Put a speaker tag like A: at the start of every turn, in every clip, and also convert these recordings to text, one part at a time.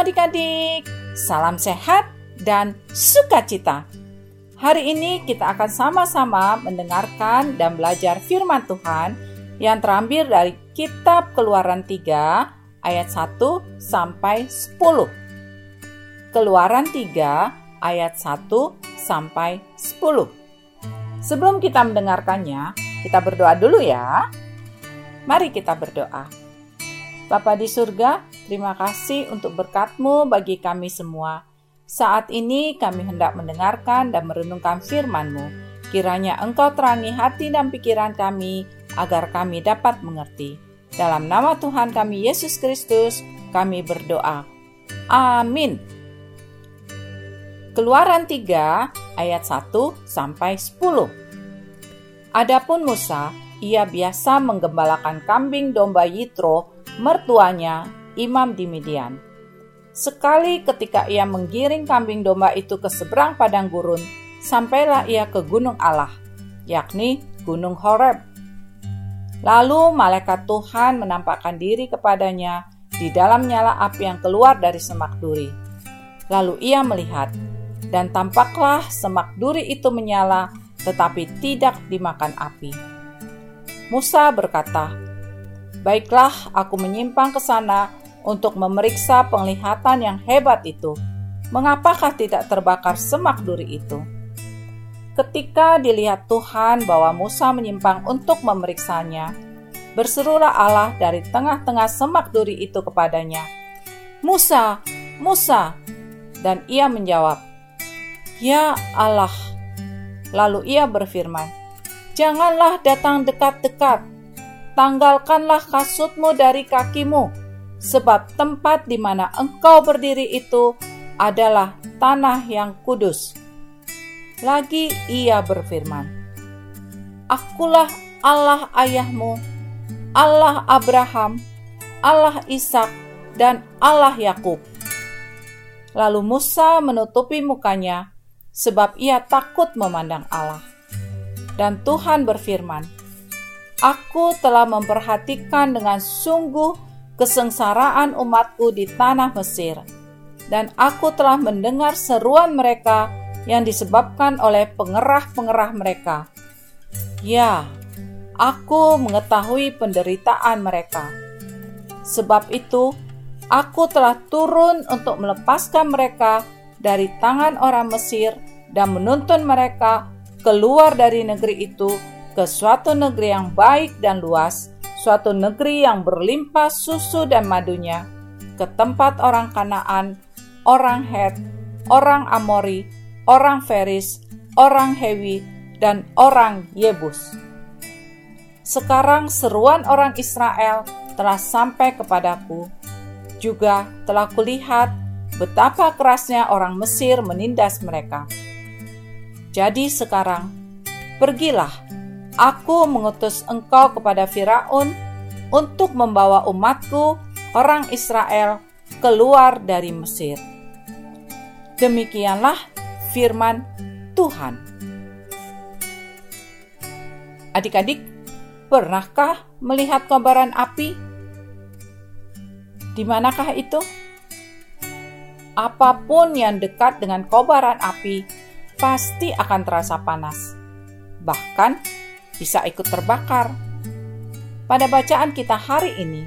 A: adik-adik, salam sehat dan sukacita. Hari ini kita akan sama-sama mendengarkan dan belajar firman Tuhan yang terambil dari kitab Keluaran 3 ayat 1 sampai 10. Keluaran 3 ayat 1 sampai 10. Sebelum kita mendengarkannya, kita berdoa dulu ya. Mari kita berdoa. Bapa di surga, terima kasih untuk berkat-Mu bagi kami semua. Saat ini kami hendak mendengarkan dan merenungkan firman-Mu. Kiranya Engkau terangi hati dan pikiran kami, agar kami dapat mengerti. Dalam nama Tuhan kami Yesus Kristus, kami berdoa. Amin. Keluaran 3 ayat 1 sampai 10. Adapun Musa, ia biasa menggembalakan kambing domba Yitro, mertuanya, imam di Midian. Sekali ketika ia menggiring kambing domba itu ke seberang padang gurun, sampailah ia ke gunung Allah, yakni gunung Horeb. Lalu malaikat Tuhan menampakkan diri kepadanya di dalam nyala api yang keluar dari semak duri. Lalu ia melihat, dan tampaklah semak duri itu menyala, tetapi tidak dimakan api. Musa berkata, "Baiklah, aku menyimpang ke sana untuk memeriksa penglihatan yang hebat itu. Mengapakah tidak terbakar semak duri itu? Ketika dilihat Tuhan bahwa Musa menyimpang untuk memeriksanya, berserulah Allah dari tengah-tengah semak duri itu kepadanya, "Musa, Musa!" Dan ia menjawab, "Ya Allah." Lalu ia berfirman, "Janganlah datang dekat-dekat. Tanggalkanlah kasutmu dari kakimu, sebab tempat di mana engkau berdiri itu adalah tanah yang kudus. Lagi ia berfirman, Akulah Allah ayahmu, Allah Abraham, Allah Ishak, dan Allah Yakub. Lalu Musa menutupi mukanya, sebab ia takut memandang Allah. Dan Tuhan berfirman, Aku telah memperhatikan dengan sungguh kesengsaraan umatku di tanah Mesir, dan aku telah mendengar seruan mereka yang disebabkan oleh pengerah-pengerah mereka. Ya, aku mengetahui penderitaan mereka. Sebab itu, aku telah turun untuk melepaskan mereka dari tangan orang Mesir dan menuntun mereka keluar dari negeri itu ke suatu negeri yang baik dan luas, suatu negeri yang berlimpah susu dan madunya, ke tempat orang Kanaan, orang Het, orang Amori, orang Feris, orang Hewi, dan orang Yebus. Sekarang seruan orang Israel telah sampai kepadaku. Juga telah kulihat betapa kerasnya orang Mesir menindas mereka. Jadi sekarang, pergilah Aku mengutus engkau kepada Firaun untuk membawa umatku, orang Israel, keluar dari Mesir. Demikianlah firman Tuhan. Adik-adik, pernahkah melihat kobaran api? Di manakah itu? Apa pun yang dekat dengan kobaran api pasti akan terasa panas. Bahkan bisa ikut terbakar. Pada bacaan kita hari ini,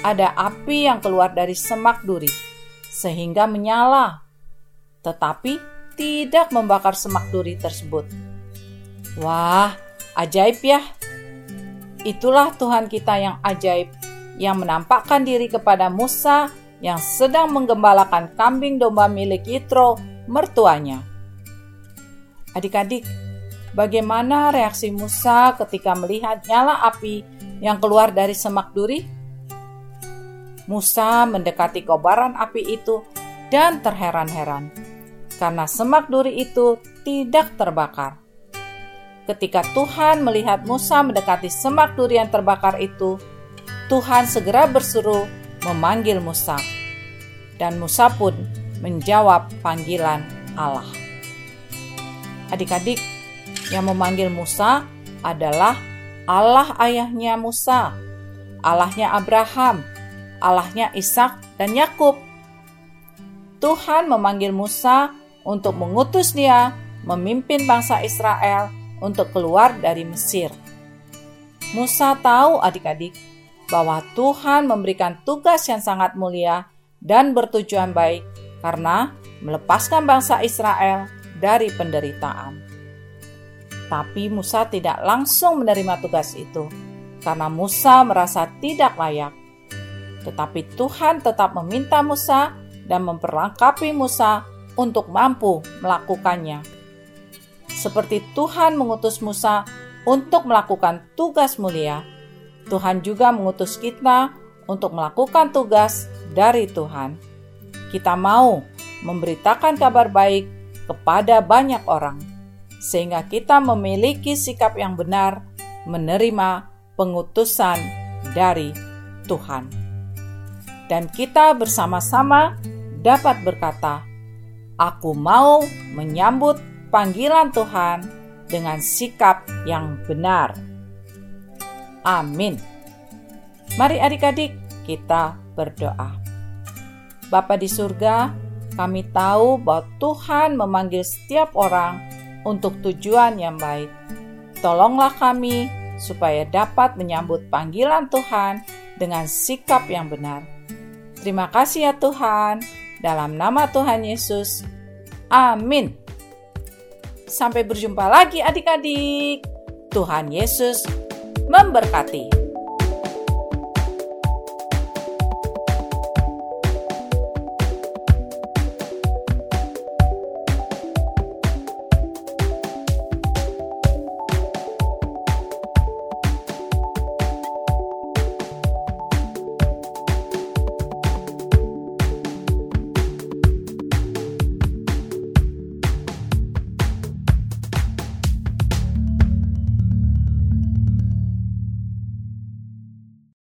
A: ada api yang keluar dari semak duri, sehingga menyala, tetapi tidak membakar semak duri tersebut. Wah, ajaib ya! Itulah Tuhan kita yang ajaib, yang menampakkan diri kepada Musa yang sedang menggembalakan kambing domba milik Yitro, mertuanya. Adik-adik, Bagaimana reaksi Musa ketika melihat nyala api yang keluar dari semak duri? Musa mendekati kobaran api itu dan terheran-heran karena semak duri itu tidak terbakar. Ketika Tuhan melihat Musa mendekati semak duri yang terbakar itu, Tuhan segera bersuruh memanggil Musa, dan Musa pun menjawab panggilan Allah. Adik-adik, yang memanggil Musa adalah Allah ayahnya Musa, Allahnya Abraham, Allahnya Ishak dan Yakub. Tuhan memanggil Musa untuk mengutus dia memimpin bangsa Israel untuk keluar dari Mesir. Musa tahu adik-adik bahwa Tuhan memberikan tugas yang sangat mulia dan bertujuan baik karena melepaskan bangsa Israel dari penderitaan. Tapi Musa tidak langsung menerima tugas itu karena Musa merasa tidak layak. Tetapi Tuhan tetap meminta Musa dan memperlengkapi Musa untuk mampu melakukannya. Seperti Tuhan mengutus Musa untuk melakukan tugas mulia, Tuhan juga mengutus kita untuk melakukan tugas dari Tuhan. Kita mau memberitakan kabar baik kepada banyak orang, sehingga kita memiliki sikap yang benar menerima pengutusan dari Tuhan. Dan kita bersama-sama dapat berkata, "Aku mau menyambut panggilan Tuhan dengan sikap yang benar." Amin. Mari adik-adik kita berdoa. Bapa di surga, kami tahu bahwa Tuhan memanggil setiap orang untuk tujuan yang baik. Tolonglah kami supaya dapat menyambut panggilan Tuhan dengan sikap yang benar. Terima kasih ya Tuhan, dalam nama Tuhan Yesus. Amin. Sampai berjumpa lagi adik-adik. Tuhan Yesus memberkati.